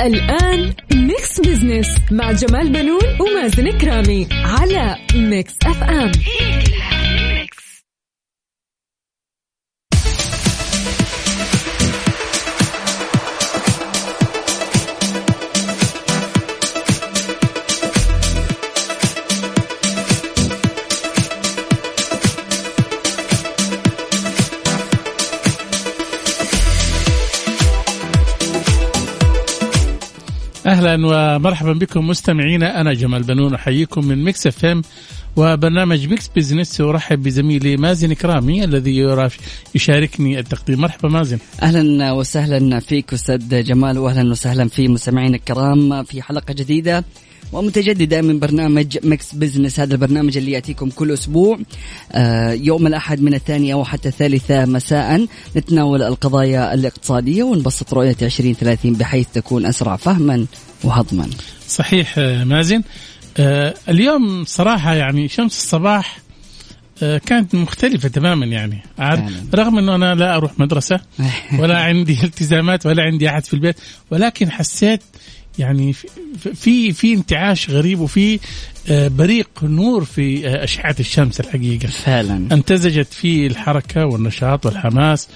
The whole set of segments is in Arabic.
الآن Mix Business مع جمال بنون ومازن كرامي على Mix FM أهلا ومرحبا بكم مستمعينا أنا جمال بنون أحييكم من Mix FM وبرنامج Mix Business. أرحب بزميلي مازن كرامي الذي يشاركني التقديم. مرحبا مازن. أهلا وسهلا فيك أستاذ جمال واهلا وسهلا في مستمعينا الكرام في حلقة جديدة. ومتجددة من برنامج Mix Business هذا البرنامج اللي يأتيكم كل أسبوع آه، يوم الأحد من الثانية وحتى الثالثة مساء نتناول القضايا الاقتصادية ونبسط رؤية 2030 بحيث تكون أسرع فهما وهضما. صحيح آه، مازن. آه، اليوم صراحة يعني شمس الصباح كانت مختلفة تماما يعني. فعلاً. رغم إنه أنا لا أروح مدرسة ولا عندي التزامات ولا عندي أحد في البيت ولكن حسيت يعني في في, انتعاش غريب وفي آه، بريق نور في آه، أشعة الشمس الحقيقة. فعلا. امتزجت فيه الحركة والنشاط والحماس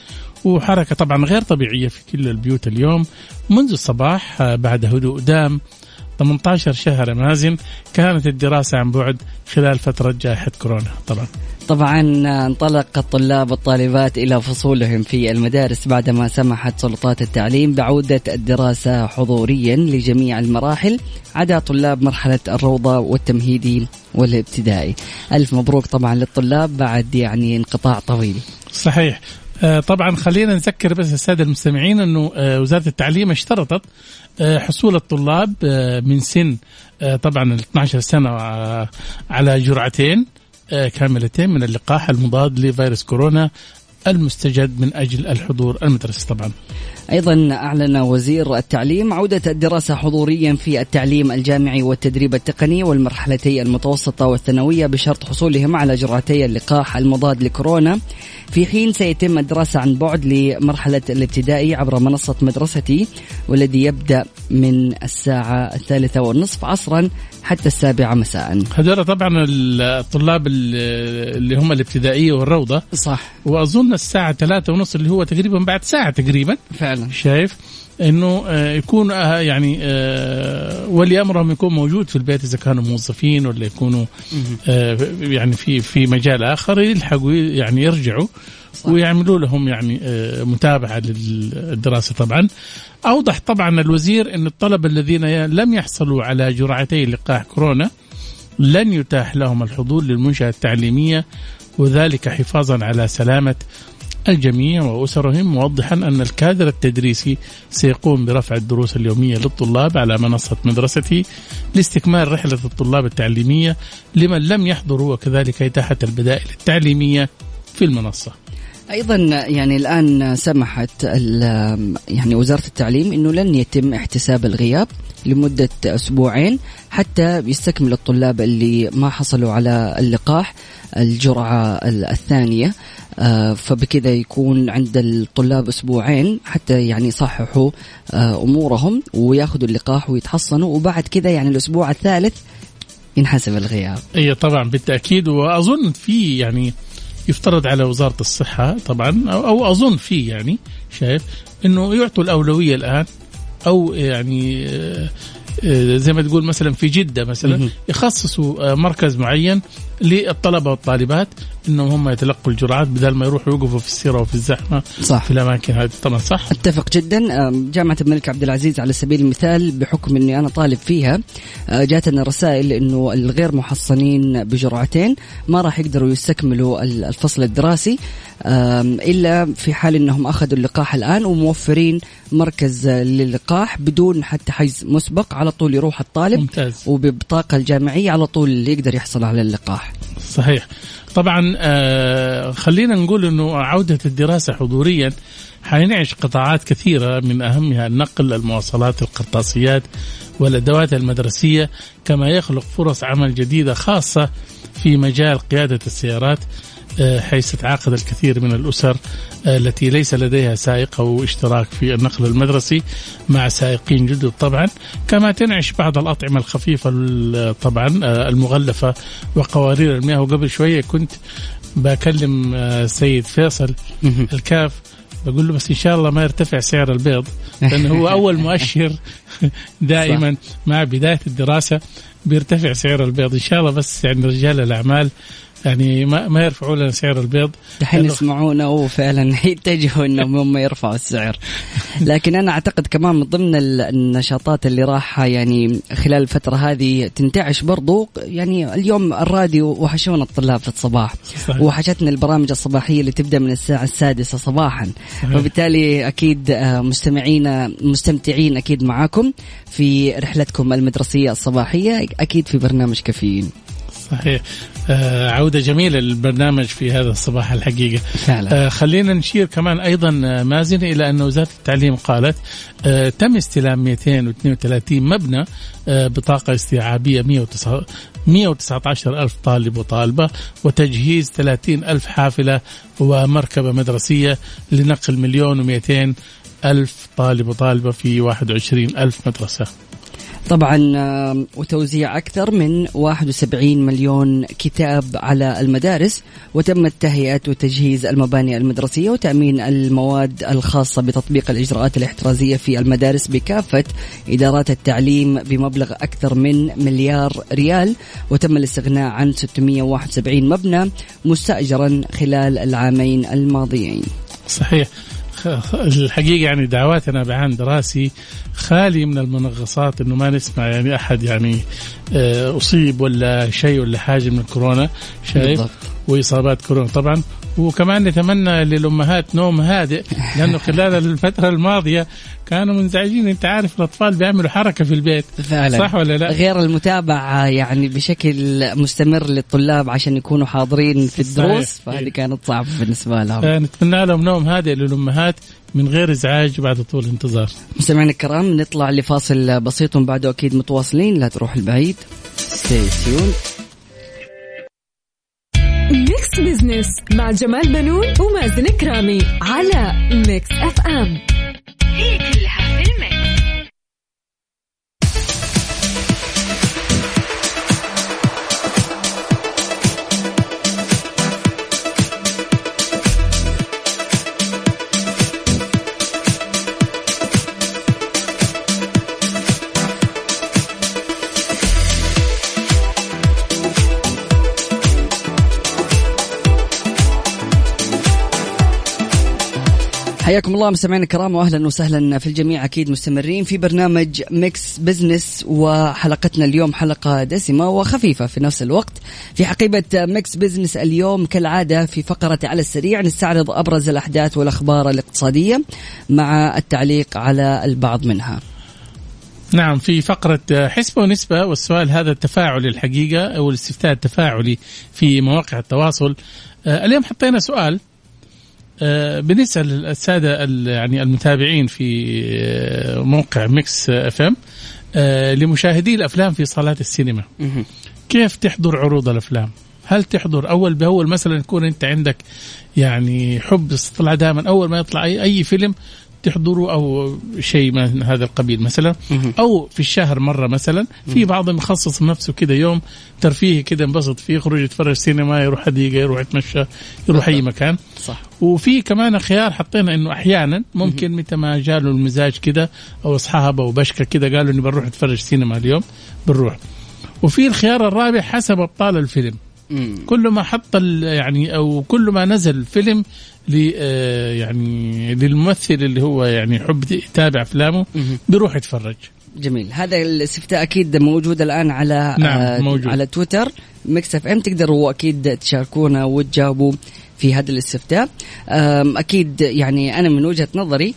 وحركة طبعا غير طبيعية في كل البيوت اليوم. منذ الصباح آه، بعد هدوء دام 18 شهر مازن كانت الدراسة عن بعد خلال فترة جائحة كورونا طبعا طبعا انطلق الطلاب والطالبات إلى فصولهم في المدارس بعدما سمحت سلطات التعليم بعودة الدراسة حضوريا لجميع المراحل عدا طلاب مرحلة الروضة والتمهيدي والابتدائي. ألف مبروك طبعا للطلاب بعد يعني انقطاع طويل. صحيح طبعا خلينا نذكر بس السادة المستمعين إنه آه، وزارة التعليم اشترطت آه، حصول الطلاب آه، من سن آه، طبعا ال 12 سنة آه، على جرعتين آه، كاملتين من اللقاح المضاد لفيروس كورونا المستجد من أجل الحضور المدرسي طبعا. أيضا أعلن وزير التعليم عودة الدراسة حضوريا في التعليم الجامعي والتدريب التقني والمرحلتي المتوسطة والثانوية بشرط حصولهم على جرعتي اللقاح المضاد لكورونا. في حين سيتم الدراسة عن بعد لمرحلة الابتدائي عبر منصة مدرستي والذي يبدأ من الساعة الثالثه والنصف عصرا حتى السابعة مساء. هذول طبعا الطلاب ال- اللي هم الابتدائية والروضة. صح. وأظن الساعة ثلاثة ونص اللي هو تقريبا بعد ساعة تقريبا. فعلا. شايف؟ إنه آه، يكون آه، يعني آه، ولي أمرهم يكون موجود في البيت إذا كانوا موظفين ولا يكونوا يعني في في مجال آخر يلحقوا يعني يرجعوا ويعملوا لهم يعني متابعة للدراسة طبعا. أوضح طبعا الوزير إن الطلبه الذين لم يحصلوا على جرعتي لقاح كورونا لن يتاح لهم الحضور للمنشأة التعليمية وذلك حفاظا على سلامة الجميع وأسرهم موضحا أن الكادر التدريسي سيقوم برفع الدروس اليومية للطلاب على منصة مدرستي لاستكمال رحلة الطلاب التعليمية لمن لم يحضروا وكذلك إتاحة البدائل التعليمية في المنصة. أيضا يعني الآن سمحت يعني وزارة التعليم إنه لن يتم احتساب الغياب لمدة أسبوعين حتى يستكمل الطلاب اللي ما حصلوا على اللقاح الجرعة ال- الثانية. فبكذا يكون عند الطلاب أسبوعين حتى يعني يصححوا آه، أمورهم وياخذوا اللقاح ويتحصنوا وبعد كذا يعني الأسبوع الثالث ينحسب الغياب إي طبعا بالتأكيد وأظن في يعني يفترض على وزارة الصحة طبعا أو, أو أظن في يعني شايف إنه يعطوا الأولوية الآن أو يعني آه، آه، زي ما تقول مثلا في جدة مثلا. يخصصوا آه، مركز معين للطلبة والطالبات إنهم هم يتلقوا الجرعات بدل ما يروحوا يوقفوا في السيرة وفي الزحمة صح. في الأماكن هذه طبعا صح أتفق جدا جامعة الملك عبد العزيز على سبيل المثال بحكم إني أنا طالب فيها جاتنا رسائل إنه الغير محصنين بجرعتين ما راح يقدروا يستكملوا ال- الفصل الدراسي إلا في حال إنهم أخذوا اللقاح الآن وموفرين مركز للقاح بدون حتى حجز مسبق على طول يروح الطالب ممتاز. وببطاقه الجامعية على طول يقدر يحصل على اللقاح صحيح. طبعا آه خلينا نقول إنه عودة الدراسة حضوريا حينعش قطاعات كثيرة من أهمها النقل المواصلات القرطاسيات والأدوات المدرسية كما يخلق فرص عمل جديدة خاصة في مجال قيادة السيارات حيث تتعاقد الكثير من الأسر آه، التي ليس لديها سائق أو اشتراك في النقل المدرسي مع سائقين جدد طبعا. كما تنعش بعض الأطعمة الخفيفة ال- طبعا آه، المغلفة وقوارير المياه. وقبل شوية كنت بكلم آه، سيد فيصل الكاف. بقول له بس إن شاء الله ما يرتفع سعر البيض لأنه هو أول مؤشر دائما مع بداية الدراسة بيرتفع سعر البيض. إن شاء الله بس يعني رجال الأعمال يعني ما ما يرفعوا لنا سعر البيض. لأنه يسمعونا وفعلا يتجهوا إنهم هم يرفعوا السعر. لكن أنا أعتقد كمان من ضمن ال- النشاطات اللي راح يعني خلال الفترة هذه تنتعش برضو يعني اليوم الراديو وحشونا الطلاب في الصباح. صحيح. وحشتنا البرامج الصباحية اللي تبدأ من الساعة السادسة صباحا. صحيح. وبالتالي أكيد آه، مستمعينا مستمتعين أكيد معاكم في رحلتكم المدرسية الصباحية أكيد في برنامج كافيين. صحيح. عودة جميلة للبرنامج في هذا الصباح الحقيقة فعلا. آه خلينا نشير كمان أيضا آه، مازن إلى أن وزارة التعليم قالت آه تم استلام 232 مبنى آه بطاقة استيعابية 109 119 ألف طالب وطالبة وتجهيز 30 ألف حافلة ومركبة مدرسية لنقل مليون و200 ألف طالب وطالبة في 21 ألف مدرسة طبعا وتوزيع أكثر من 71 مليون كتاب على المدارس وتم تهيئة وتجهيز المباني المدرسية وتأمين المواد الخاصة بتطبيق الإجراءات الاحترازية في المدارس بكافة إدارات التعليم بمبلغ أكثر من مليار ريال وتم الاستغناء عن 671 مبنى مستأجرا خلال العامين الماضيين. صحيح. الحقيقة يعني دعواتنا بعام دراسي خالي من المنغصات إنه ما نسمع يعني أحد يعني آه، أصيب ولا شيء ولا حاجة من كورونا شايف بالضبط. وإصابات كورونا. طبعا وكمان نتمنى للأمهات نوم هادئ لأنه خلال الفترة الماضية كانوا منزعجين. أنت عارف الأطفال بيعملوا حركة في البيت. فعلا. صح ولا لا؟ غير المتابعة يعني بشكل مستمر للطلاب عشان يكونوا حاضرين في الدروس. فهذه كانت صعبة بالنسبة لهم. فنتمنى لهم نوم هادئ للأمهات من غير إزعاج بعد طول انتظار. مستمعينا الكرام نطلع لفاصل بسيط وبعده أكيد متواصلين. لا تروح البعيد. Stay tuned. Mix Business مع جمال بنون ومازن كرامي على Mix FM هي كلها في ال mix. حياكم الله مستمعينا الكرام واهلا وسهلا في الجميع أكيد مستمرين في برنامج Mix Business وحلقتنا اليوم حلقة دسمة وخفيفة في نفس الوقت في حقيبة Mix Business اليوم كالعادة في فقرة على السريع نستعرض أبرز الأحداث والأخبار الاقتصادية مع التعليق على البعض منها. نعم في فقرة حسبة ونسبة والسؤال هذا التفاعلي الحقيقة أو الاستفتاء التفاعلي في مواقع التواصل آه، اليوم حطينا سؤال آه، بنسأل السادة ال- يعني المتابعين في آه، موقع Mix FM لمشاهدي الأفلام في صالات السينما. كيف تحضر عروض الأفلام؟ هل تحضر أول بأول مثلا يكون أنت عندك يعني حب استطلاع دائما أول ما يطلع أي, أي فيلم تحضروا أو شيء من هذا القبيل مثلا أو في الشهر مرة مثلا في بعض مخصص نفسه كده يوم ترفيهي كده انبسط فيه يخرج يتفرج سينما يروح حديقة يروح يتمشى يروح أي مكان. صح. وفي كمان خيار حطينا إنه أحيانا ممكن متى ما جاله المزاج كده أو اصحابه وبشكه كده قالوا إني بنروح نتفرج سينما اليوم بنروح. وفي الخيار الرابع حسب أبطال الفيلم. كل ما حط يعني أو كل ما نزل فيلم ل آه، يعني للممثل اللي هو يعني يحب يتابع أفلامه. بيروح يتفرج. جميل. هذا الاستفتاء أكيد موجود الآن على نعم، آه موجود. على تويتر. Mix FM تقدروا أكيد تشاركونا وتجاوبوا في هذا الاستفتاء. أكيد يعني أنا من وجهة نظري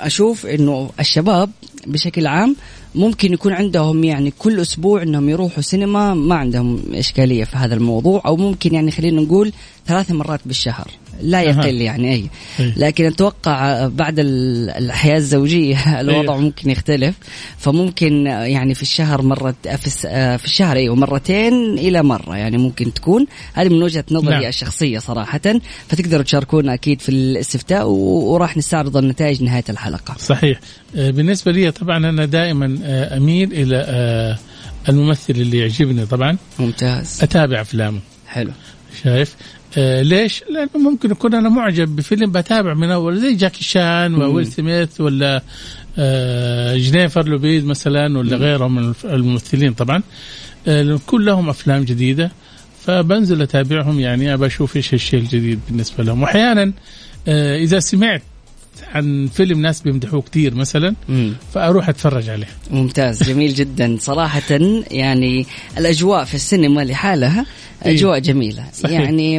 أشوف إنه الشباب بشكل عام ممكن يكون عندهم يعني كل أسبوع إنهم يروحوا سينما ما عندهم إشكالية في هذا الموضوع أو ممكن يعني خلينا نقول ثلاث مرات بالشهر. لا. يقل يعني أي. أي. لكن أتوقع بعد ال- الحياة الزوجية الوضع. ممكن يختلف. فممكن يعني في الشهر مرة في, الشهر أيوه مرتين إلى مرة يعني ممكن تكون. هذه من وجهة نظري نعم. الشخصية صراحة. فتقدروا تشاركونا أكيد في الاستفتاء وراح نستعرض النتائج نهاية الحلقة. صحيح. آه، بالنسبة لي طبعا أنا دائما آه، أميل إلى آه، الممثل اللي يعجبني طبعا. ممتاز. أتابع أفلامه. حلو. شايف؟ آه ليش؟ لأنه ممكن اكون أنا معجب بفيلم بتابع من أول زي جاكي شان وويل سميث ولا آه جنيفر لوبيز مثلا ولا غيرهم من الممثلين طبعا. آه كلهم أفلام جديدة فبنزل أتابعهم يعني أبى أشوف إيش الشيء الجديد بالنسبة لهم. واحيانا آه إذا سمعت عن فيلم ناس بيمدحوه كثير مثلا مم. فأروح أتفرج عليه ممتاز جميل جدا صراحة يعني الأجواء في السينما لحالها إيه. أجواء جميلة صحيح. يعني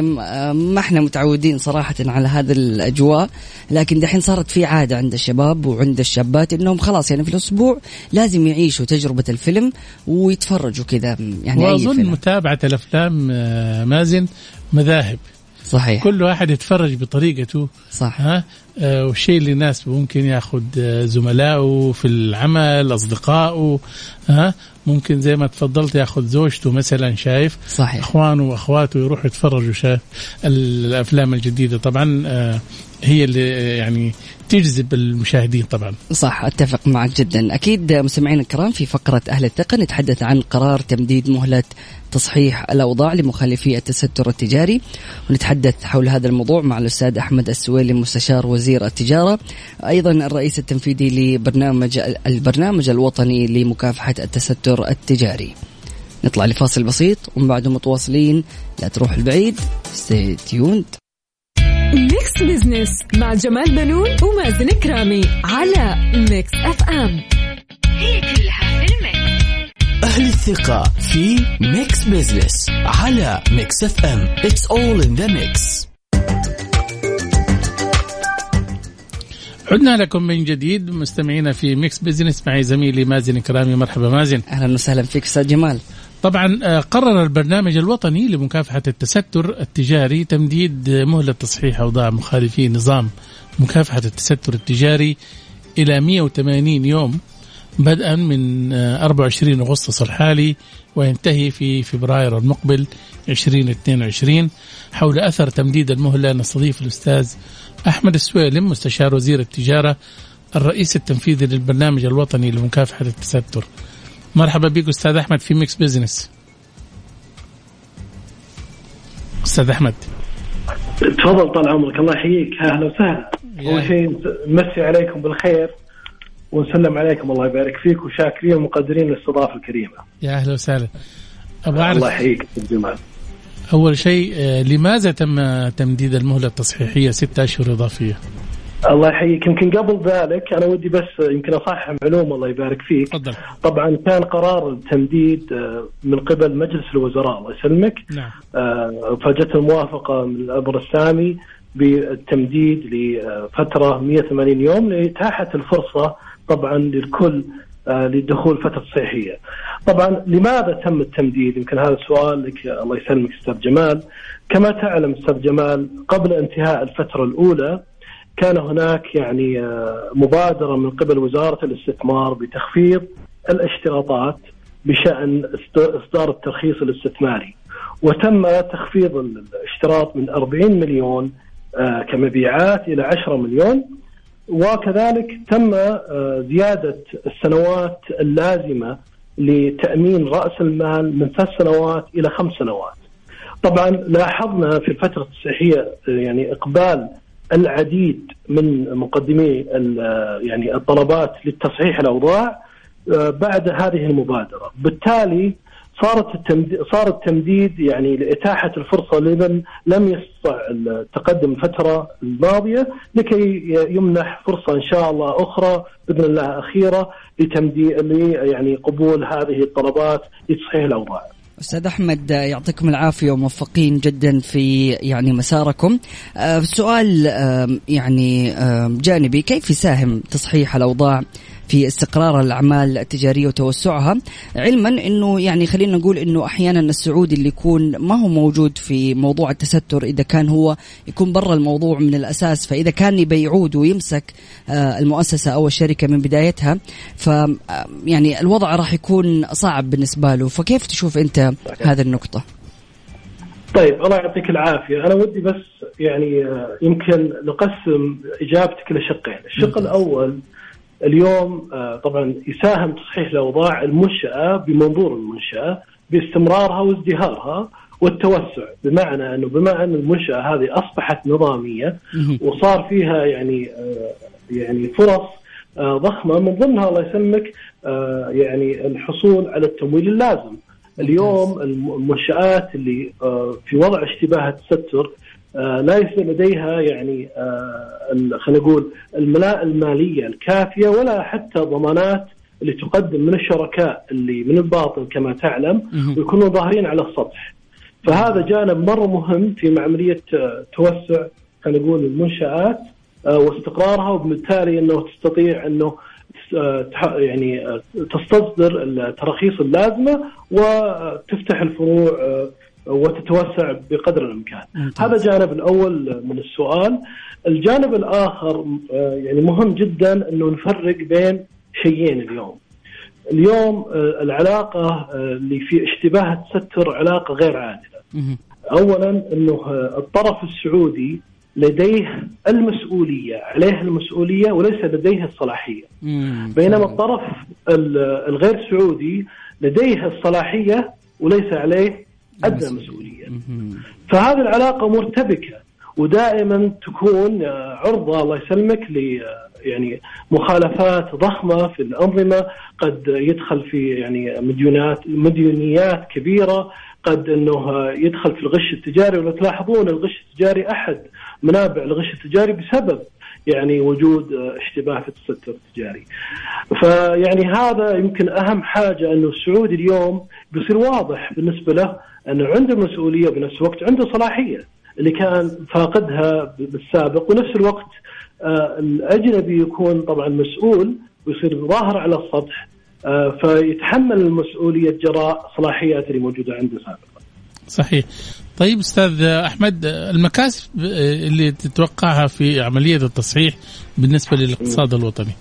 ما إحنا متعودين صراحة على هذه الأجواء لكن دحين صارت في عادة عند الشباب وعند الشابات إنهم خلاص يعني في الأسبوع لازم يعيشوا تجربة الفيلم ويتفرجوا كذا يعني وأظن متابعة الأفلام آه مازن مذاهب صحيح. كل واحد يتفرج بطريقته صح. ها؟ آه، والشيء اللي يناسبه ممكن ياخذ آه، زملائه في العمل أصدقائه ها؟ ممكن زي ما تفضلت ياخذ زوجته مثلا شايف؟ صحيح. إخوانه وأخواته يروحوا يتفرجوا شايف؟ الأفلام الجديدة طبعا آه، هي اللي يعني تجذب المشاهدين طبعا. صح أتفق معك جدا. أكيد مستمعينا الكرام في فقرة أهل الثقة نتحدث عن قرار تمديد مهلة تصحيح الأوضاع لمخالفي التستر التجاري ونتحدث حول هذا الموضوع مع الأستاذ أحمد السويلي مستشار وزير التجارة أيضا الرئيس التنفيذي لبرنامج البرنامج الوطني لمكافحة التستر التجاري. نطلع لفاصل بسيط ومن بعده متواصلين لا تروح البعيد. Tuned. Mix Business مع جمال بنون ومازن كرامي على Mix FM هي كلها في ال mix. أهل الثقة في Mix Business على Mix FM It's all in the mix. عدنا لكم من جديد مستمعينا في Mix Business معي زميلي مازن كرامي. مرحبا مازن. أهلا وسهلا فيك أستاذ جمال. طبعا آه، قرر البرنامج الوطني لمكافحة التستر التجاري تمديد آه، مهلة تصحيح أوضاع مخالفي نظام مكافحة التستر التجاري إلى 180 يوم بدءا من آه، 24 أغسطس الحالي وينتهي في فبراير المقبل 2022 حول أثر تمديد المهلة نستضيف الأستاذ أحمد السويلم مستشار وزير التجارة الرئيس التنفيذي للبرنامج الوطني لمكافحة التستر. مرحبا بك أستاذ أحمد في Mix Business أستاذ أحمد. تفضل طال عمرك الله يحييك. أهلا وسهلا. أول شيء نمسي عليكم بالخير ونسلم عليكم الله يبارك فيك وشاكرين ومقدرين الاستضافة الكريمة. يا أهلا وسهلا. أبغى الله اعرف يحييك أستاذ جمال أول شيء آه، لماذا تم تمديد المهلة التصحيحية ستة أشهر إضافية؟ الله يحييك يمكن قبل ذلك أنا ودي بس يمكن أصحح معلومة الله يبارك فيك تفضل طبعا كان قرار التمديد آه، من قبل مجلس الوزراء الله يسلمك نعم آه، فجت الموافقه من الأمر السامي بالتمديد لفترة 180 يوم لإتاحة الفرصة طبعا للكل آه، للدخول فترة صحيه. طبعا لماذا تم التمديد؟ يمكن هذا السؤال لك الله يسلمك أستاذ جمال. كما تعلم أستاذ جمال قبل انتهاء الفترة الأولى كان هناك يعني آه، مبادرة من قبل وزارة الاستثمار بتخفيض الاشتراطات بشأن اصدار الترخيص الاستثماري. وتم تخفيض الاشتراط من 40 مليون آه، كمبيعات إلى 10 مليون وكذلك تم آه، زيادة السنوات اللازمة لتأمين رأس المال من ثلاث سنوات إلى خمس سنوات. طبعا لاحظنا في الفترة التصحيحيه آه، يعني إقبال العديد من مقدمي يعني الطلبات لتصحيح الأوضاع آه، بعد هذه المبادرة، بالتالي صارت التمديد صار التمديد يعني لإتاحة الفرصة لمن لم يستطع التقدم الفترة الماضية لكي يمنح فرصة إن شاء الله أخرى بإذن الله أخيرة لتمديد يعني قبول هذه الطلبات لتصحيح الأوضاع. أستاذ أحمد يعطيكم العافية وموفقين جدا في يعني مساركم. آه، سؤال يعني جانبي كيف يساهم تصحيح الأوضاع في استقرار الأعمال التجارية وتوسعها علما إنه يعني خلينا نقول إنه أحيانا السعودي اللي يكون ما هو موجود في موضوع التستر إذا كان هو يكون برا الموضوع من الأساس فإذا كان يبي يعود ويمسك آه، المؤسسة أو الشركة من بدايتها ف يعني الوضع راح يكون صعب بالنسبة له. فكيف تشوف أنت هذه النقطة؟ طيب الله يعطيك العافية. أنا ودي بس يعني آه، يمكن نقسم إجابتك لشقين. الشق الأول اليوم آه، طبعا يساهم تصحيح الاوضاع المنشأة بمنظور المنشأة باستمرارها وازدهارها والتوسع. بمعنى إنه بما إن المنشأة هذه أصبحت نظامية وصار فيها يعني آه، يعني فرص آه، ضخمة. من ضمنها الله يسلمك يعني الحصول على التمويل اللازم. اليوم المنشآت اللي في وضع اشتباه التستر ليس لديها يعني آه، خلينا نقول الملاءة المالية الكافية ولا حتى ضمانات اللي تقدم من الشركاء اللي من الباطن كما تعلم ويكونوا ظاهرين على السطح. فهذا جانب مره مهم في عمليه آه، توسع خلينا نقول المنشآت واستقرارها وبالتالي إنه تستطيع إنه يعني تستصدر التراخيص اللازمة وتفتح الفروع وتتوسع بقدر الإمكان. هذا الجانب الأول من السؤال. الجانب الآخر آه، يعني مهم جدا إنه نفرق بين شيئين اليوم. اليوم آه، العلاقة آه، اللي في اشتباه التستر علاقة غير عادلة. اولا إنه الطرف السعودي لديه المسؤولية، عليه المسؤولية وليس لديه الصلاحية. بينما الطرف الغير سعودي لديه الصلاحية وليس عليه أدنى مسؤولية. فهذه العلاقة مرتبكة ودائما تكون آه، عرضة الله يسلمك ل آه، يعني مخالفات ضخمة في الأنظمة. قد يدخل في يعني مديونات مديونيات كبيرة. قد إنه آه، يدخل في الغش التجاري. ولو تلاحظون الغش التجاري أحد منابع الغش التجاري بسبب يعني وجود اشتباه في التستر التجاري. فيعني هذا يمكن أهم حاجة أنه السعودي اليوم بيصير واضح بالنسبة له أنه عنده مسؤوليه بنفس الوقت عنده صلاحية اللي كان فاقدها بالسابق ونفس الوقت آه، الأجنبي يكون طبعا مسؤول ويصير ظاهر على السطح آه، فيتحمل المسؤولية جراء صلاحيات اللي موجودة عنده سابقا. صحيح. طيب أستاذ أحمد المكاسب اللي تتوقعها في عملية التصحيح بالنسبة للاقتصاد الوطني.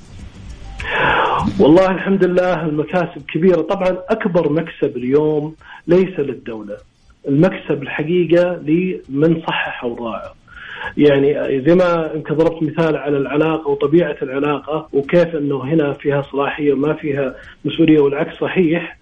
والله الحمد لله المكاسب كبيرة، طبعا أكبر مكسب اليوم ليس للدولة المكسب الحقيقة لمن صحح أوضاعه يعني زي ما يمكن ضربت مثال على العلاقة وطبيعة العلاقة وكيف إنه هنا فيها صلاحية وما فيها مسؤولية والعكس صحيح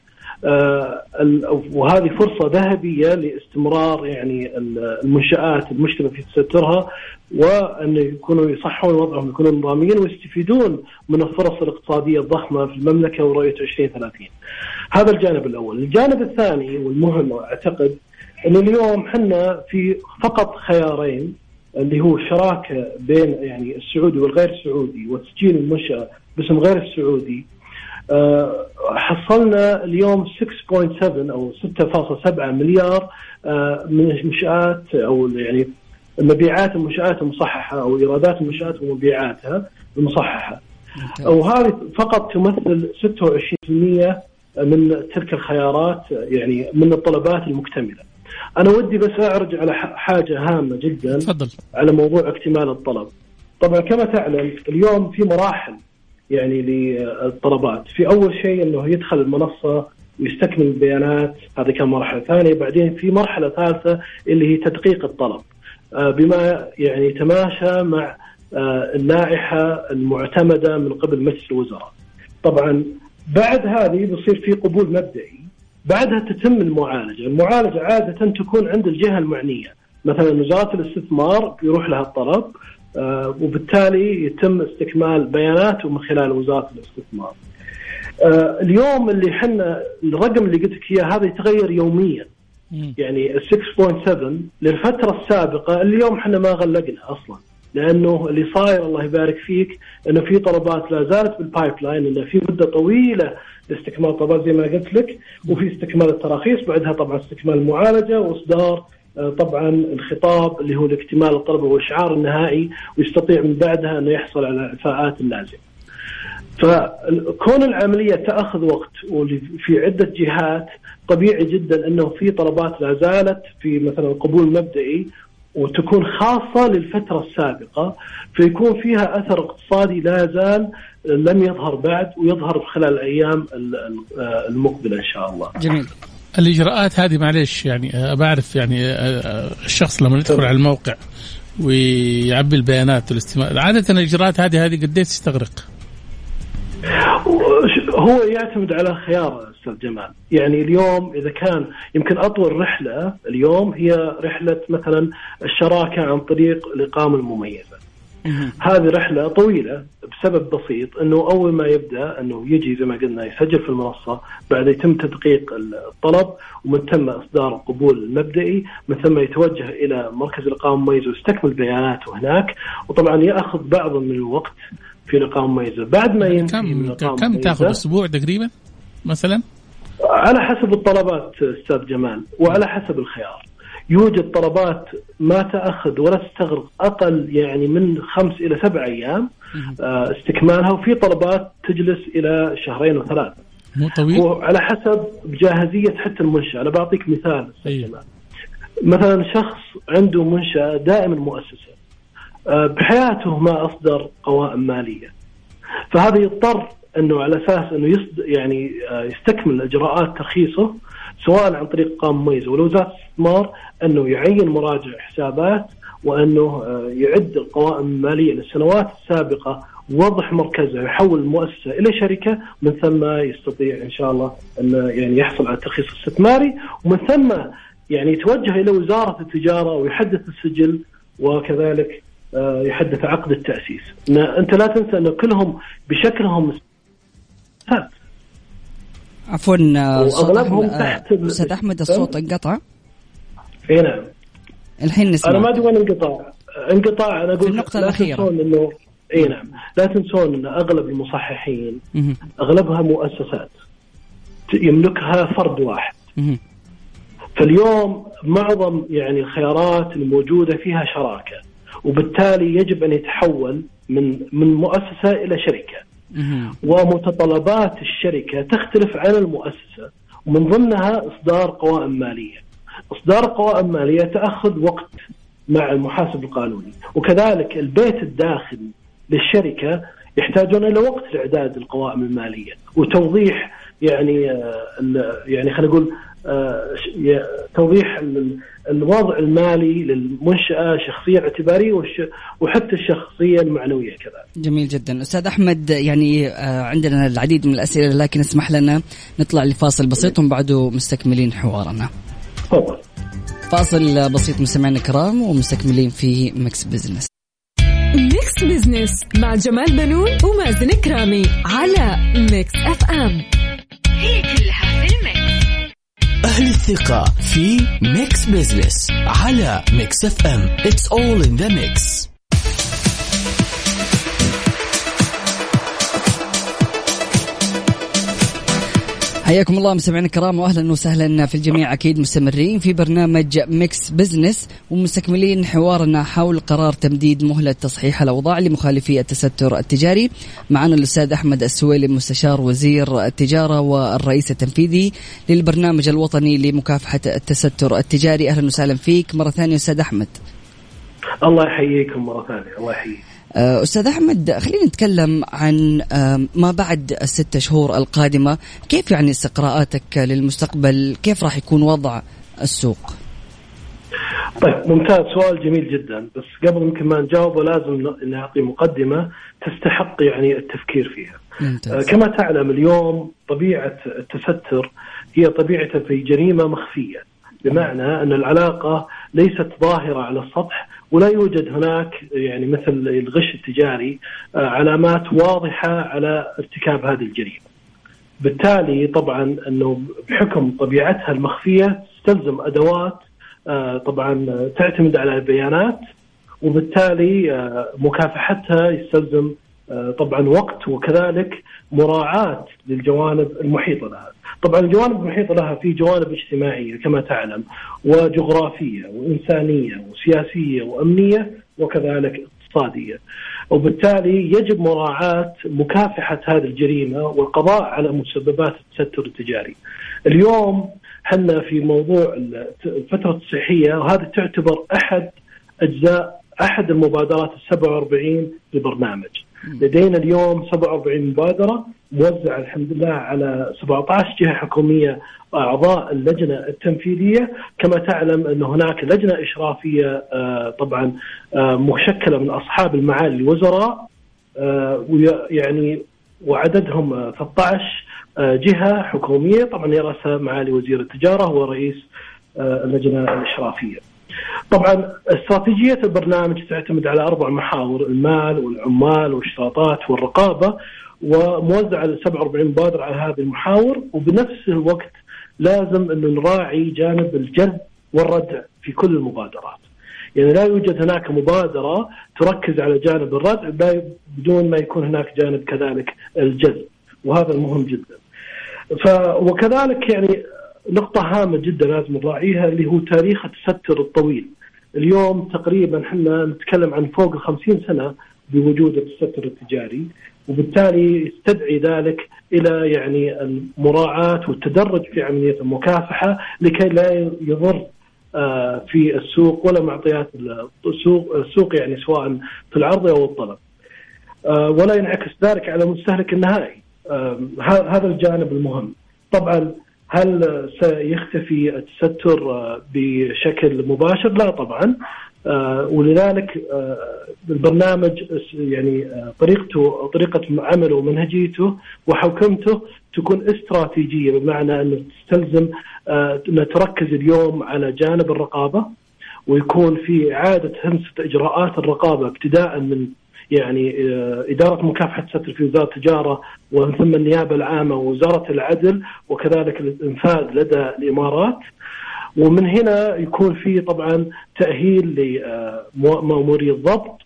وهذه فرصة ذهبية لاستمرار يعني المنشآت المشتبه في تسترها وأن يكونوا يصحون وضعهم يكونوا نظاميين ويستفيدون من الفرص الاقتصادية الضخمة في المملكة ورؤية 2030. هذا الجانب الأول، الجانب الثاني والمهم أعتقد أن اليوم إحنا في فقط خيارين اللي هو الشراكه بين يعني السعودي والغير السعودي وتسجيل المنشأة باسم غير السعودي آه، حصلنا اليوم 6.7 أو 6.7 مليار آه، من المنشآت أو يعني مبيعات المنشآت المصححة أو إيرادات المنشآت ومبيعاتها المصححة. وهذه فقط تمثل 26% من تلك الخيارات يعني من الطلبات المكتملة. أنا ودي بس أعرج على حاجة هامة جدا تفضل على موضوع اكتمال الطلب. طبعا كما تعلم اليوم في مراحل يعني للطلبات، في أول شيء إنه يدخل المنصة ويستكمل البيانات هذه كان مرحلة ثانية، بعدين في مرحلة ثالثة اللي هي تدقيق الطلب. آه، بما يعني يتماشى مع آه، اللائحة المعتمدة من قبل مجلس الوزراء. طبعا بعد هذه بيصير في قبول مبدئي. بعدها تتم المعالجة، المعالجة عادة تكون عند الجهة المعنية، مثلا وزارة الاستثمار يروح لها الطلب وبالتالي يتم استكمال بياناته من خلال وزارة الاستثمار. آه اليوم اللي إحنا الرقم اللي قلت لك إياه هذا يتغير يوميا. يعني ال 6.7 للفترة السابقة اليوم إحنا ما غلقنا أصلا. لأنه اللي صاير الله يبارك فيك إنه في طلبات لا زالت بال pipeline إنه في مدة طويلة لاستكمال طلبات زي ما قلت لك وفي استكمال التراخيص بعدها طبعا استكمال المعالجة وإصدار آه، طبعا الخطاب اللي هو الاكتمال الطلب والاشعار النهائي ويستطيع من بعدها أنه يحصل على الاعفاءات اللازمة. فكون العملية تأخذ وقت وفي عدة جهات طبيعي جدا أنه في طلبات لا زالت في مثلا قبول مبدئي وتكون خاصة للفترة السابقة فيكون فيها أثر اقتصادي لا زال لم يظهر بعد ويظهر خلال الأيام المقبلة إن شاء الله جميل الإجراءات هذه معلش يعني بعرف يعني الشخص لما يدخل على الموقع ويعبي البيانات والاستماع عادة الإجراءات هذه هذه قديش تستغرق؟ هو يعتمد على خيار أستاذ جمال، يعني اليوم إذا كان يمكن أطول رحلة اليوم هي رحلة مثلا الشراكة عن طريق الإقامة المميزة. هذه رحلة طويلة بسبب بسيط إنه أول ما يبدأ إنه يجي زي ما قلنا يسجل في المنصة بعد يتم تدقيق الطلب ومن ثم إصدار القبول المبدئي من ثم يتوجه إلى مركز الاقامه المميزه ويستكمل بياناته هناك. وطبعا يأخذ بعض من الوقت في الاقامه المميزه بعد ما ينتهي كم من كم تأخذ؟ أسبوع تقريبا مثلا؟ على حسب الطلبات أستاذ جمال وعلى حسب الخيار. يوجد طلبات ما تأخذ ولا تستغرق أقل يعني من خمس إلى سبع أيام آه، استكمالها وفي طلبات تجلس إلى شهرين وثلاثه مو طويل؟ وعلى حسب جاهزية حتى المنشأة. أنا بعطيك مثال. أيه. مثلا شخص عنده منشأة دائما مؤسسة آه، بحياته ما أصدر قوائم مالية. فهذا يضطر إنه على أساس إنه يصد يعني آه، يستكمل إجراءات ترخيصه سواء عن طريق قام مميزه ولوزاره الاستثمار أنه يعين مراجع حسابات وأنه آه، يعد القوائم المالية للسنوات السابقة وضح مركزه يحول المؤسسة إلى شركة من ثم يستطيع إن شاء الله انه يعني يحصل على الترخيص الاستثماري ومن ثم يعني يتوجه إلى وزارة التجارة ويحدث السجل وكذلك آه، يحدث عقد التأسيس. أنت لا تنسى انه كلهم بشكلهم عفوا وأغلبهم تحت أستاذ أحمد الصوت انقطع. إي نعم. الحين نسمع. أنا ما أدري وين انقطاع انقطاع أنا أقول في النقطة الأخيرة. إنه إي نعم. لا تنسون إن أغلب المصححين أغلبها مؤسسات. يملكها فرد واحد. فاليوم معظم يعني الخيارات الموجودة فيها شراكة. وبالتالي يجب أن يتحول من من مؤسسة إلى شركة. ومتطلبات الشركة تختلف عن المؤسسة. ومن ضمنها إصدار قوائم مالية. إصدار قوائم مالية تأخذ وقت مع المحاسب القانوني. وكذلك البيت الداخلي للشركة يحتاجون إلى وقت لإعداد القوائم المالية. وتوضيح يعني آه، يعني خلينا نقول آه، توضيح الوضع المالي للمنشأة شخصية اعتبارية وحتى الشخصية المعنوية كذلك. جميل جدا. أستاذ أحمد يعني آه، عندنا العديد من الأسئلة لكن اسمح لنا نطلع لفاصل بسيط ومن بعده مستكملين حوارنا. تفضل فاصل بسيط مستمعينا الكرام ومستكملين في Mix Business. Mix Business مع جمال بنون ومازن كرامي على Mix FM هي كلها في أهل الثقة في Mix Business على Mix FM It's all in the mix. حياكم الله مستمعينا الكرام واهلا وسهلا في الجميع أكيد مستمرين في برنامج Mix Business ومستكملين حوارنا حول قرار تمديد مهلة تصحيح الأوضاع لمخالفي التستر التجاري. معنا الأستاذ أحمد السويلي مستشار وزير التجارة والرئيس التنفيذي للبرنامج الوطني لمكافحة التستر التجاري. أهلا وسهلا فيك مرة ثانية أستاذ أحمد. الله يحييكم مرة ثانية الله يحييك. آه، أستاذ أحمد خلينا نتكلم عن ما بعد الست شهور القادمة. كيف يعني استقراءاتك للمستقبل؟ كيف راح يكون وضع السوق؟ طيب ممتاز. سؤال جميل جدا. بس قبل يمكن ما نجاوبه لازم نعطي مقدمة تستحق يعني التفكير فيها. ممتاز. آه، كما تعلم اليوم طبيعة التستر هي طبيعته في جريمة مخفية بمعنى أن العلاقة ليست ظاهرة على السطح ولا يوجد هناك يعني مثل الغش التجاري آه، علامات واضحة على ارتكاب هذه الجريمة. بالتالي طبعا أنه بحكم طبيعتها المخفية تستلزم أدوات آه، طبعا تعتمد على البيانات وبالتالي آه، مكافحتها يستلزم طبعا وقت وكذلك مراعاة للجوانب المحيطة لها طبعا الجوانب المحيطة لها في جوانب اجتماعية كما تعلم وجغرافية وإنسانية وسياسية وأمنية وكذلك اقتصادية. وبالتالي يجب مراعاة مكافحة هذه الجريمة والقضاء على مسببات التستر التجاري. اليوم حنا في موضوع الفترة الصحية وهذه تعتبر أحد أجزاء أحد المبادرات ال 47 للبرنامج لدينا اليوم 47 مبادرة موزعة الحمد لله على 17 جهة حكومية أعضاء اللجنة التنفيذية. كما تعلم أن هناك لجنة إشرافية آه، طبعا آه، مشكلة من أصحاب المعالي الوزراء آه، يعني وعددهم 13 جهة حكومية. طبعا يرأسها معالي وزير التجارة هو رئيس اللجنة الإشرافية. طبعا استراتيجية البرنامج تعتمد على أربع محاور المال والعمال والاشتراطات والرقابة. وموزع على 47 مبادرة على هذه المحاور وبنفس الوقت لازم أنه نراعي جانب الجذب والردع في كل المبادرات. يعني لا يوجد هناك مبادرة تركز على جانب الردع بدون ما يكون هناك جانب كذلك الجذب وهذا المهم جدا. ف وكذلك يعني نقطة هامة جدا لازم نراعيها اللي هو تاريخ التستر الطويل. اليوم تقريبا إحنا نتكلم عن فوق ال 50 سنة بوجود التستر التجاري. وبالتالي يستدعي ذلك إلى يعني المراعاة والتدرج في عملية المكافحة لكي لا يضر آه، في السوق ولا معطيات السوق السوق يعني سواء في العرض أو الطلب. آه، ولا ينعكس ذلك على المستهلك النهائي. آه، هذا الجانب المهم. طبعا هل سيختفي التستر بشكل مباشر؟ لا طبعا ولذلك آه، البرنامج يعني آه، طريقته طريقة عمله ومنهجيته وحوكمته تكون استراتيجية بمعنى انه تستلزم أن تركز اليوم على جانب الرقابة ويكون في اعاده همسة إجراءات الرقابة ابتداء من يعني إدارة مكافحة الستر في وزارة التجارة ومن ثم النيابة العامة ووزارة العدل وكذلك الإنفاذ لدى الإمارات. ومن هنا يكون في طبعا تأهيل لماموري الضبط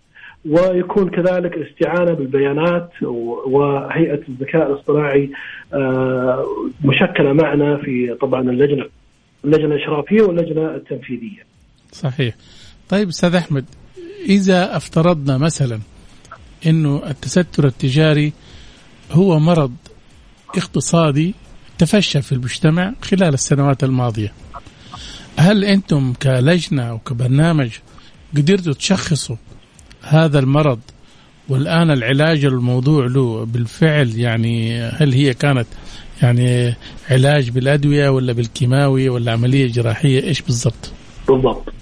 ويكون كذلك الاستعانة بالبيانات وهيئة الذكاء الاصطناعي آه، مشكلة معنا في طبعا اللجنة اللجنة الإشرافية واللجنة التنفيذية. صحيح. طيب أستاذ أحمد إذا افترضنا مثلا إنه التستر التجاري هو مرض اقتصادي تفشى في المجتمع خلال السنوات الماضية. هل أنتم كلجنة أو كبرنامج قدرتوا تشخصوا هذا المرض والآن العلاج الموضوع له بالفعل يعني هل هي كانت يعني علاج بالأدوية ولا بالكيماوي ولا عملية جراحية إيش بالضبط؟ بالضبط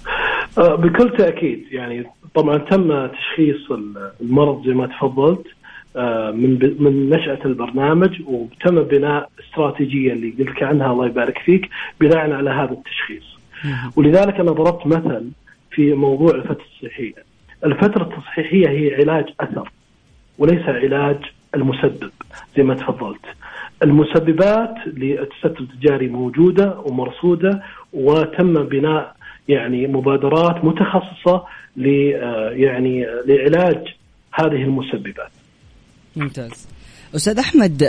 آه، بكل تأكيد يعني طبعا تم تشخيص المرض زي ما تفضلت آه، من من نشأة البرنامج وتم بناء استراتيجية اللي قلت عنها الله يبارك فيك بناء على هذا التشخيص. ولذلك أنا ضربت مثل في موضوع الفترة التصحيحية. الفترة التصحيحية هي علاج أثر وليس علاج المسبب زي ما تفضلت. المسببات للتستر التجاري موجودة ومرصودة وتم بناء يعني مبادرات متخصصة ل يعني لعلاج هذه المسببات. ممتاز. أستاذ أحمد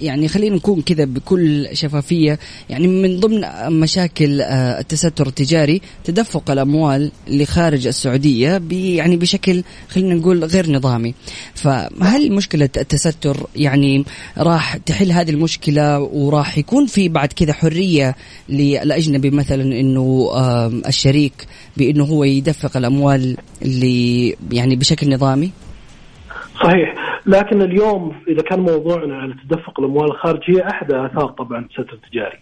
يعني خلينا نكون كذا بكل شفافية يعني من ضمن مشاكل آه، التستر التجاري تدفق الأموال لخارج السعودية يعني بشكل خلينا نقول غير نظامي. فهل مشكلة التستر يعني راح تحل هذه المشكلة وراح يكون في بعد كذا حرية للأجنبي مثلا إنه الشريك بإنه هو يدفق الأموال اللي يعني بشكل نظامي؟ صحيح. لكن اليوم إذا كان موضوعنا على تدفق الأموال الخارجية أحد آثار طبعا التستر التجاري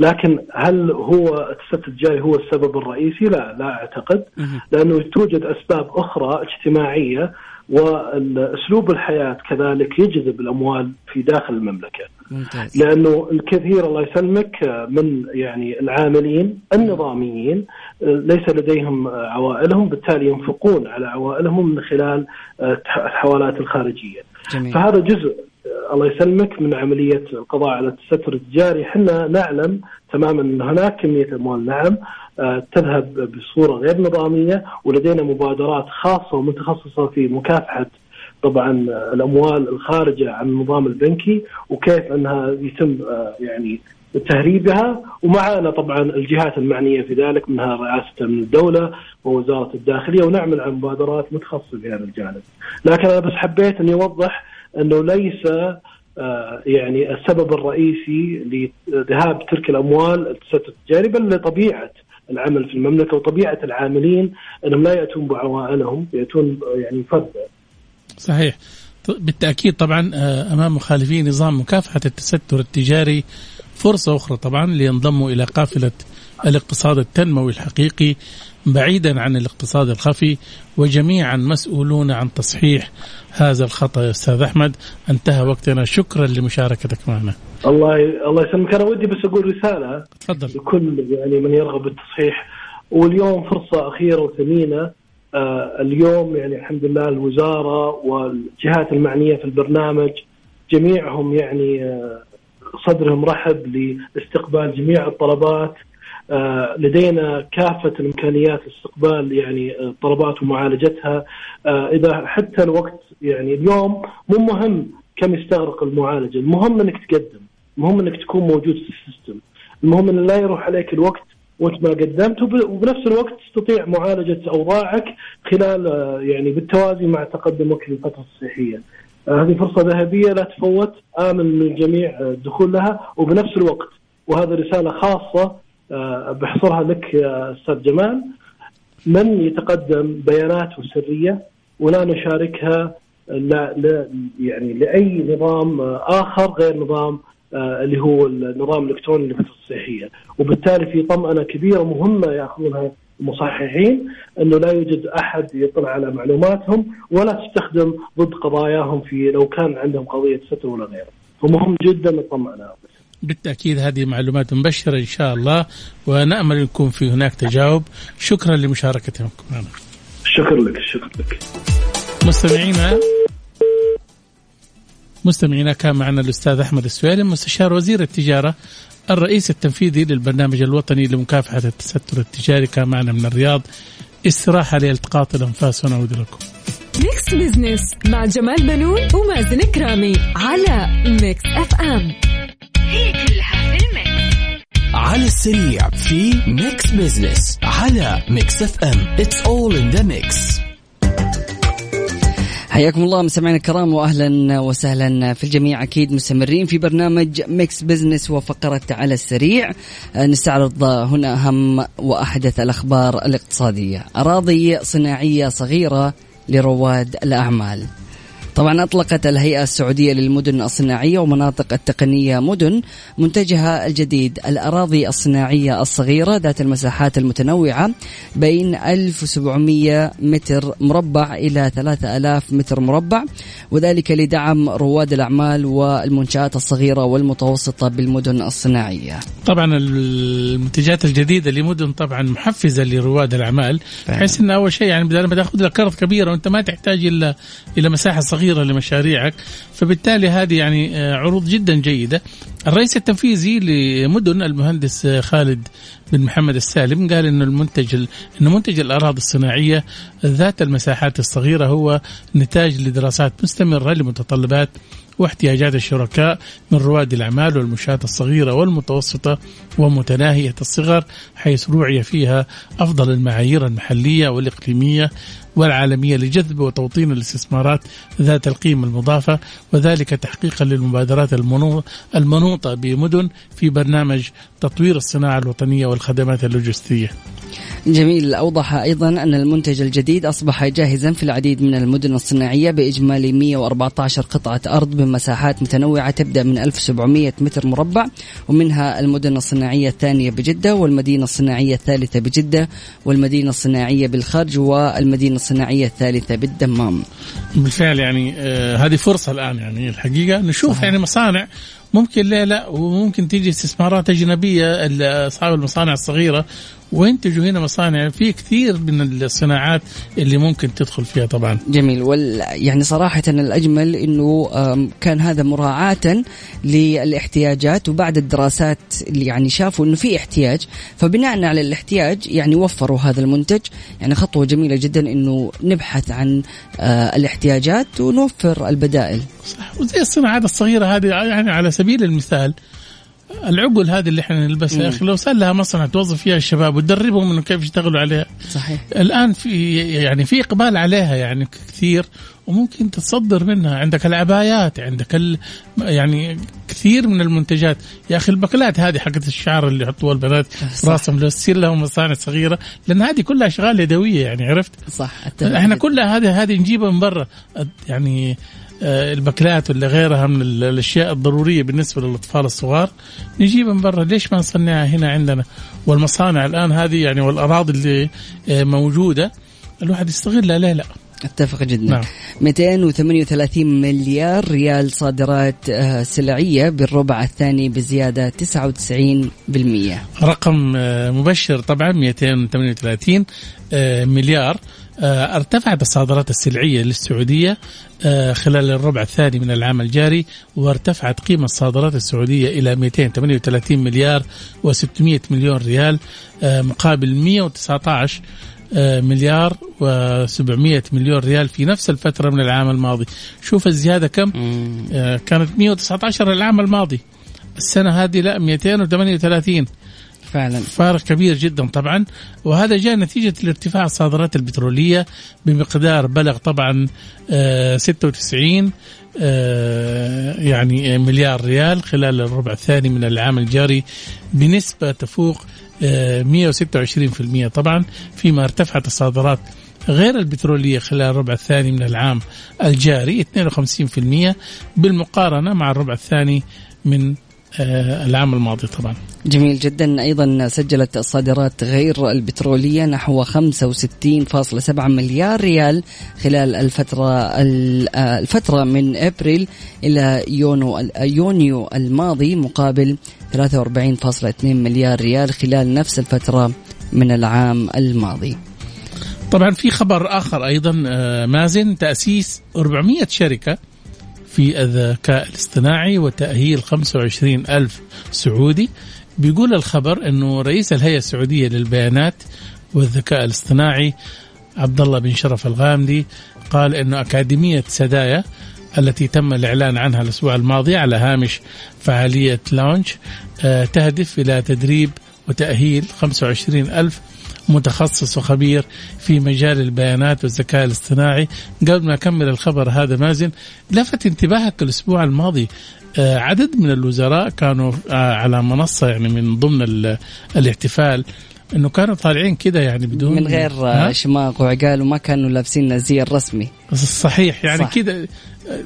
لكن هل هو التستر التجاري هو السبب الرئيسي؟ لا لا أعتقد لأنه توجد أسباب أخرى اجتماعية واسلوب الحياة كذلك يجذب الأموال في داخل المملكة. ممتاز. لأنه الكثير الله يسلمك من يعني العاملين النظاميين ليس لديهم عوائلهم بالتالي ينفقون على عوائلهم من خلال الحوالات الخارجية. جميل. فهذا جزء الله يسلمك من عملية القضاء على التستر التجاري إحنا نعلم تماما إن هناك كمية أموال نعم آه، تذهب بصورة غير نظامية ولدينا مبادرات خاصة ومتخصصة في مكافحة طبعا الأموال الخارجة عن النظام البنكي وكيف أنها يتم آه، يعني تهريبها ومعنا طبعا الجهات المعنية في ذلك منها رئاسة من الدولة ووزارة الداخلية ونعمل على مبادرات متخصصة في هذا الجانب. لكن أنا بس حبيت أني أوضح أنه ليس آه، يعني السبب الرئيسي لذهاب تلك الأموال التستر التجاري بل لطبيعة العمل في المملكة وطبيعة العاملين أنهم لا يأتون بعوائلهم يأتون يعني فردا. صحيح بالتأكيد طبعا آه، أمام مخالفين نظام مكافحة التستر التجاري فرصة أخرى طبعا لينضموا إلى قافلة الاقتصاد التنموي الحقيقي بعيدا عن الاقتصاد الخفي وجميعا مسؤولون عن تصحيح هذا الخطأ. يا أستاذ أحمد انتهى وقتنا. شكرا لمشاركتك معنا. الله الله يسلمك. أنا ودي بس أقول رسالة تفضل. لكل يعني من يرغب بالتصحيح. واليوم فرصة أخيرة وثمينة. آه اليوم يعني الحمد لله الوزارة والجهات المعنية في البرنامج جميعهم يعني آه صدرهم رحب لاستقبال جميع الطلبات آه لدينا كافة الإمكانيات لاستقبال يعني الطلبات ومعالجتها آه إذا حتى الوقت يعني اليوم مو مهم كم يستغرق المعالجة المهم أنك تقدم المهم أنك تكون موجود في السيستم المهم أن لا يروح عليك الوقت وأنت ما قدمت وبنفس الوقت تستطيع معالجة أوضاعك خلال يعني بالتوازي مع تقدمك في الفترة الصحية. هذه فرصة ذهبية لا تفوت آمن للجميع الدخول لها. وبنفس الوقت وهذه رسالة خاصة بحصرها لك يا أستاذ جمال. من يتقدم بياناته سرية ولا نشاركها لا, لا يعني لأي نظام آخر غير نظام اللي هو النظام الإلكتروني للفترة الصحيه وبالتالي في طمأنة كبيرة مهمة يأخذونها المصححين أنه لا يوجد أحد يطلع على معلوماتهم ولا تستخدم ضد قضاياهم في لو كان عندهم قضية ستر ولا غيره. فمهم جدا الطمانه بالتأكيد هذه معلومات مبشرة إن شاء الله ونأمل يكون في هناك تجاوب. شكرا لمشاركتكم معنا شكرا لك شكرا لك. مستمعينا مستمعينا كان معنا الأستاذ أحمد السويلم مستشار وزير التجارة الرئيس التنفيذي للبرنامج الوطني لمكافحة التستر التجاري كان معنا من الرياض استراحة لالتقاط الأنفاس ونعود لكم. Mix Business مع جمال بنون ومازن كرامي على Mix FM هي كلها في ال mix. على السريع في Mix Business على Mix FM It's all in the mix حياكم الله مستمعينا الكرام واهلا وسهلا في الجميع. أكيد مستمرين في برنامج Mix Business وفقرة على السريع. نستعرض هنا أهم وأحدث الأخبار الاقتصادية. أراضي صناعية صغيرة لرواد الأعمال. طبعا أطلقت الهيئة السعودية للمدن الصناعية ومناطق التقنية مدن منتجها الجديد الأراضي الصناعية الصغيرة ذات المساحات المتنوعة بين 1700 متر مربع إلى 3000 متر مربع وذلك لدعم رواد الأعمال والمنشآت الصغيرة والمتوسطة بالمدن الصناعية. طبعا المنتجات الجديدة لمدن طبعا محفزة لرواد الأعمال بحيث أن أول شيء يعني بدل ما تأخذ لك قرض كبير وأنت ما تحتاج إلا إلى مساحة صغيرة صغيره لمشاريعك فبالتالي هذه يعني عروض جدا جيدة. الرئيس التنفيذي لمدن المهندس خالد بن محمد السالم قال إنه المنتج إنه منتج الأراضي الصناعية ذات المساحات الصغيرة هو نتاج لدراسات مستمرة لمتطلبات واحتياجات الشركاء من رواد الأعمال والمنشآت الصغيرة والمتوسطة ومتناهية الصغر حيث روعي فيها أفضل المعايير المحلية والإقليمية والعالمية لجذب وتوطين الاستثمارات ذات القيمة المضافة وذلك تحقيقا للمبادرات المنوطة بمدن في برنامج تطوير الصناعة الوطنية والخدمات اللوجستية. جميل. أوضح أيضا أن المنتج الجديد أصبح جاهزا في العديد من المدن الصناعية بإجمالي 114 قطعة أرض بمساحات متنوعة تبدأ من 1700 متر مربع ومنها المدن الصناعية الثانية بجدة والمدينة الصناعية الثالثة بجدة والمدينة الصناعية بالخرج والمدينة الصناعية الثالثة بالدمام بالفعل يعني آه هذه فرصة الآن يعني الحقيقة نشوف صحيح. يعني مصانع ممكن لا لا وممكن تيجي استثمارات أجنبية أصحاب المصانع الصغيرة وينتجوا هنا مصانع؟ في كثير من الصناعات اللي ممكن تدخل فيها طبعا. جميل. وال يعني صراحة الأجمل أنه كان هذا مراعاة للاحتياجات وبعد الدراسات اللي يعني شافوا أنه في احتياج فبناء على الاحتياج يعني وفروا هذا المنتج. يعني خطوة جميلة جدا أنه نبحث عن آه، الاحتياجات ونوفر البدائل. صح. وزي الصناعات الصغيرة هذه يعني على سبيل المثال العقل هذه اللي إحنا نلبسها يا أخي لو صار لها مصنع توظف فيها الشباب وتدربهم إنه كيف يشتغلوا عليها. صحيح. الآن في يعني في إقبال عليها يعني كثير وممكن تتصدر منها. عندك العبايات عندك ال يعني كثير من المنتجات. يا أخي البكلات هذه حقت الشعر اللي يحطوها البنات. راسهم لو تصير لهم مصانع صغيرة. لأن هذه كلها أشغال يدوية يعني عرفت؟ صح إحنا. كلها هذه هذه نجيبها من برا. يعني آه، البكلات ولا غيرها من ال- الأشياء الضرورية بالنسبة للأطفال الصغار نجيبها من برا. ليش ما نصنعها هنا عندنا؟ والمصانع الآن هذه يعني والأراضي اللي آه، موجودة الواحد يستغلها ليه لا. أتفق جدا. نعم. 238 مليار ريال صادرات آه، سلعية بالربع الثاني بزيادة 99% رقم مبشر طبعا 238 آه، مليار. ارتفعت الصادرات السلعية للسعودية آه، خلال الربع الثاني من العام الجاري وارتفعت قيمة الصادرات السعودية إلى 238 مليار و600 مليون ريال آه، مقابل 119 آه، مليار و700 مليون ريال في نفس الفترة من العام الماضي. شوف الزيادة كم؟ آه، كانت 119 العام الماضي. السنة هذه لا 238 فعلا. فارق كبير جدا طبعا. وهذا جاء نتيجة الارتفاع الصادرات البترولية بمقدار بلغ طبعا آه، 96 آه، يعني مليار ريال خلال الربع الثاني من العام الجاري بنسبة تفوق آه، 126% طبعا فيما ارتفعت الصادرات غير البترولية خلال الربع الثاني من العام الجاري 52% بالمقارنة مع الربع الثاني من آه، العام الماضي طبعا. جميل جدا أيضا سجلت الصادرات غير البترولية نحو 65.7 مليار ريال خلال الفترة ال- آه، الفترة من أبريل إلى يونيو يونيو الماضي مقابل 43.2 مليار ريال خلال نفس الفترة من العام الماضي. طبعا في خبر آخر أيضا آه، مازن تأسيس 400 شركة في الذكاء الاصطناعي وتأهيل 25 ألف سعودي بيقول الخبر إنه رئيس الهيئة السعودية للبيانات والذكاء الاصطناعي عبد الله بن شرف الغامدي قال إنه أكاديمية سدايا التي تم الإعلان عنها الأسبوع الماضي على هامش فعالية لونش آه، تهدف إلى تدريب وتأهيل 25 ألف متخصص وخبير في مجال البيانات والذكاء الاصطناعي. قبل ما أكمل الخبر هذا مازن لفت انتباهك الأسبوع الماضي عدد من الوزراء كانوا آه، على منصة يعني من ضمن ال- الاحتفال إنه كانوا طالعين كده يعني بدون من غير؟ آه، شماغ وعقال وما كانوا لابسين الزي الرسمي. صحيح يعني صح. كده آه،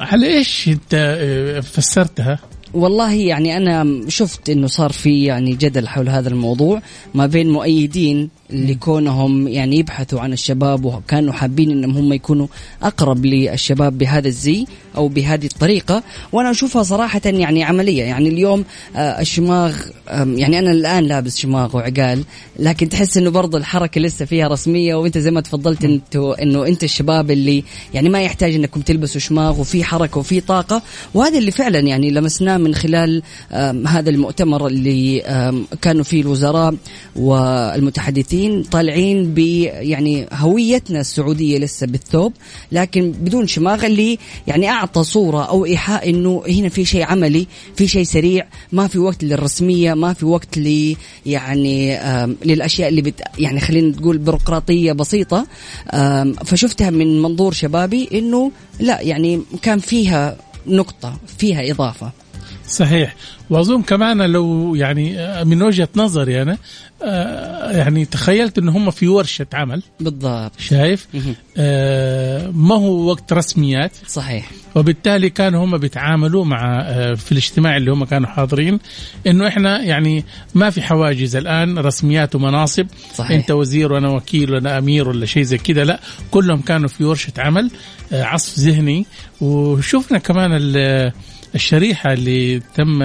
على إيش أنت آه، فسرتها؟ والله يعني أنا شفت إنه صار في يعني جدل حول هذا الموضوع ما بين مؤيدين لكونهم يعني يبحثوا عن الشباب وكانوا حابين إنهم هم يكونوا أقرب للشباب بهذا الزي أو بهذه الطريقة. وأنا أشوفها صراحة يعني عملية. يعني اليوم آه، الشماغ يعني أنا الآن لابس شماغ وعقال لكن تحس إنه برضه الحركة لسه فيها رسمية وأنت زي ما تفضلت أنتو إنه أنت الشباب اللي يعني ما يحتاج إنكم تلبسوا شماغ وفي حركة وفي طاقة. وهذا اللي فعلا يعني لمسناه من خلال هذا المؤتمر اللي كانوا فيه الوزراء والمتحدثين. طالعين ب يعني هويتنا السعودية لسه بالثوب لكن بدون شماغ اللي يعني أعطى صورة أو إيحاء إنه هنا في شيء عملي في شيء سريع ما في وقت للرسمية ما في وقت ل يعني للأشياء اللي بت يعني خلينا نقول بيروقراطية بسيطة. فشفتها من منظور شبابي إنه لا يعني كان فيها نقطة فيها إضافة. صحيح. وأظن كمان لو يعني آه، من وجهة نظري أنا آه، يعني تخيلت إن هم في ورشة عمل. بالضبط. شايف. آه ما هو وقت رسميات؟ صحيح. وبالتالي كانوا هم بيتعاملوا مع آه، في الاجتماع اللي هم كانوا حاضرين إنه إحنا يعني ما في حواجز الآن رسميات ومناصب. صحيح. أنت وزير وأنا وكيل وأنا أمير ولا شيء زي كذا لا. كلهم كانوا في ورشة عمل آه، عصف ذهني. وشفنا كمان ال- الشريحة اللي تم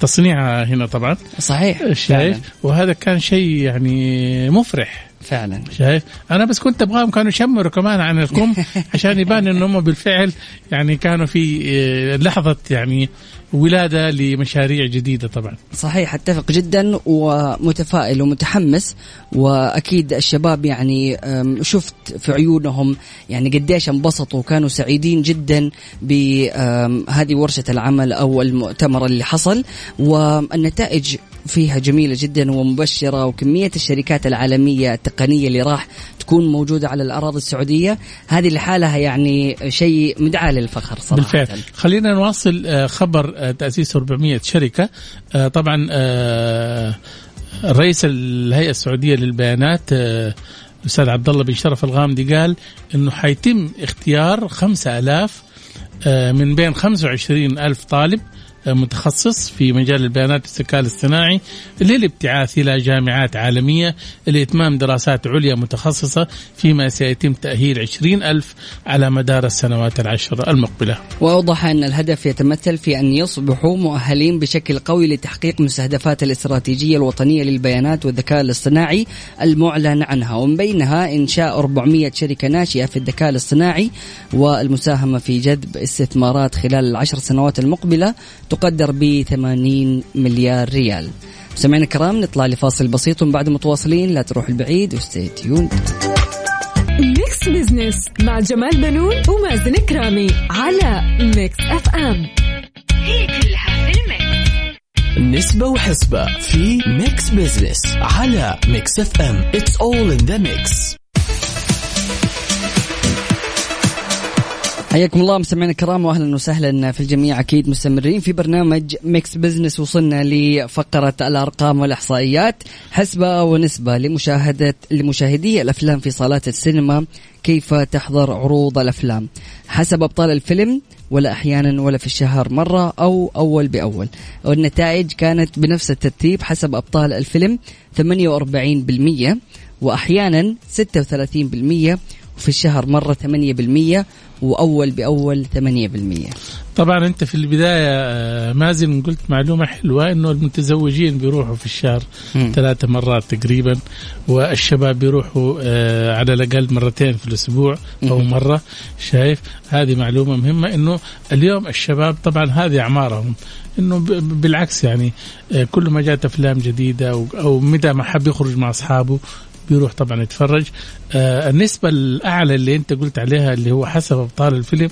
تصنيعها هنا طبعا. صحيح. شايف وهذا كان شيء يعني مفرح. فعلا. شايف؟ أنا بس كنت أبغاهم كانوا يشمروا كمان عن الكم عشان يبان ان هم بالفعل يعني كانوا في آه، لحظة يعني ولادة لمشاريع جديدة طبعا. صحيح أتفق جدا ومتفائل ومتحمس وأكيد الشباب يعني شفت في عيونهم يعني قديش انبسطوا وكانوا سعيدين جدا بهذه ورشة العمل أو المؤتمر اللي حصل. والنتائج فيها جميلة جدا ومبشرة وكمية الشركات العالمية التقنية اللي راح تكون موجودة على الأراضي السعودية. هذه لحالها يعني شيء مدعاة للفخر صراحة. بالفعل. خلينا نواصل آه، خبر آه، تأسيس 400 شركة. آه، طبعا رئيس الهيئة السعودية للبيانات الاستاذ عبد الله بن شرف الغامدي قال إنه حيتم اختيار 5000 آه، من بين 25 ألف طالب متخصص في مجال البيانات الذكاء الاصطناعي للابتعاث إلى جامعات عالمية لإتمام دراسات عليا متخصصة فيما سيتم تأهيل 20 ألف على مدار السنوات العشر المقبلة. وأوضح أن الهدف يتمثل في أن يصبحوا مؤهلين بشكل قوي لتحقيق مستهدفات الاستراتيجية الوطنية للبيانات والذكاء الاصطناعي المعلن عنها ومن بينها إنشاء 400 شركة ناشئة في الذكاء الاصطناعي والمساهمة في جذب استثمارات خلال العشر سنوات المقبلة تقدر ب 80 مليار ريال. سمعنا الكرام نطلع لفاصل بسيط ومن بعد متواصلين. لا تروح البعيد و stay tuned Mix Business مع جمال بنون ومازن كرامي على Mix FM هي كلها في ال mix. نسبة وحسبة في Mix Business على Mix FM It's all in the mix حياكم الله مستمعينا الكرام واهلا وسهلا في الجميع. أكيد مستمرين في برنامج ميكس بزنس وصلنا لفقرة الأرقام والإحصائيات. حسبة ونسبة لمشاهده لمشاهدي الأفلام في صالات السينما. كيف تحضر عروض الأفلام؟ حسب أبطال الفيلم ولا أحيانا ولا في الشهر مرة أو أول بأول. والنتائج كانت بنفس الترتيب حسب أبطال الفيلم 48% واحيانا 36% وفي الشهر مرة 8% وأول بأول 8% طبعا أنت في البداية آه، مازن قلت معلومة حلوة إنه المتزوجين بيروحوا في الشهر. ثلاثة مرات تقريبا والشباب بيروحوا آه، على الأقل مرتين في الأسبوع أو مم. مرة شايف هذه معلومة مهمة إنه اليوم الشباب طبعا هذه أعمارهم إنه بالعكس يعني آه، كل ما جات أفلام جديدة أو, أو متى ما حب يخرج مع أصحابه بيروح طبعا يتفرج. آه النسبة الأعلى اللي أنت قلت عليها اللي هو حسب أبطال الفيلم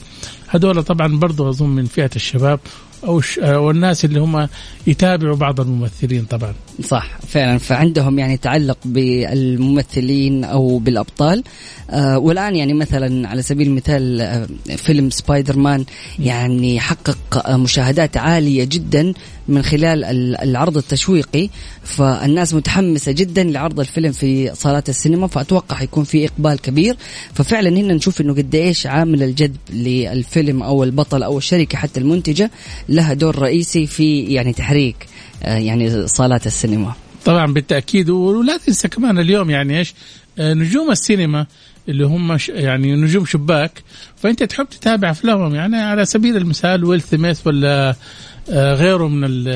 هذول طبعا برضو أظن من فئة الشباب أو ش- آه، والناس اللي هم يتابعوا بعض الممثلين طبعا. صح فعلا. فعندهم يعني تعلق بالممثلين أو بالأبطال. آه والآن يعني مثلا على سبيل المثال آه فيلم سبايدر مان يعني حقق مشاهدات عالية جدا. من خلال ال- العرض التشويقي فالناس متحمسة جدا لعرض الفيلم في صالات السينما فأتوقع حيكون في إقبال كبير. ففعلا هنا نشوف إنه قد إيش عامل الجذب للفيلم أو البطل أو الشركة حتى المنتجة لها دور رئيسي في يعني تحريك آه، يعني صالات السينما. طبعا بالتأكيد ولا تنسى كمان اليوم يعني إيش آه، نجوم السينما اللي هم يعني نجوم شباك فأنت تحب تتابع أفلامهم يعني على سبيل المثال ويل سميث ولا غيره من ال-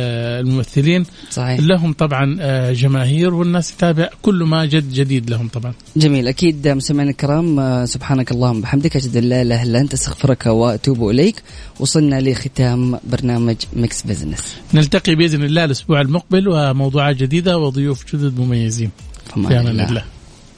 الممثلين. صحيح. لهم طبعا آه، جماهير والناس تتابع كل ما جد جديد لهم طبعا. جميل. أكيد مستمعينا الكرام آه، سبحانك اللهم وبحمدك أشهد أن لا إله إلا أنت أستغفرك وأتوب إليك. وصلنا لختام برنامج ميكس بزنس نلتقي بإذن الله الأسبوع المقبل وموضوعات جديدة وضيوف جدد مميزين. في أمان الله. الله.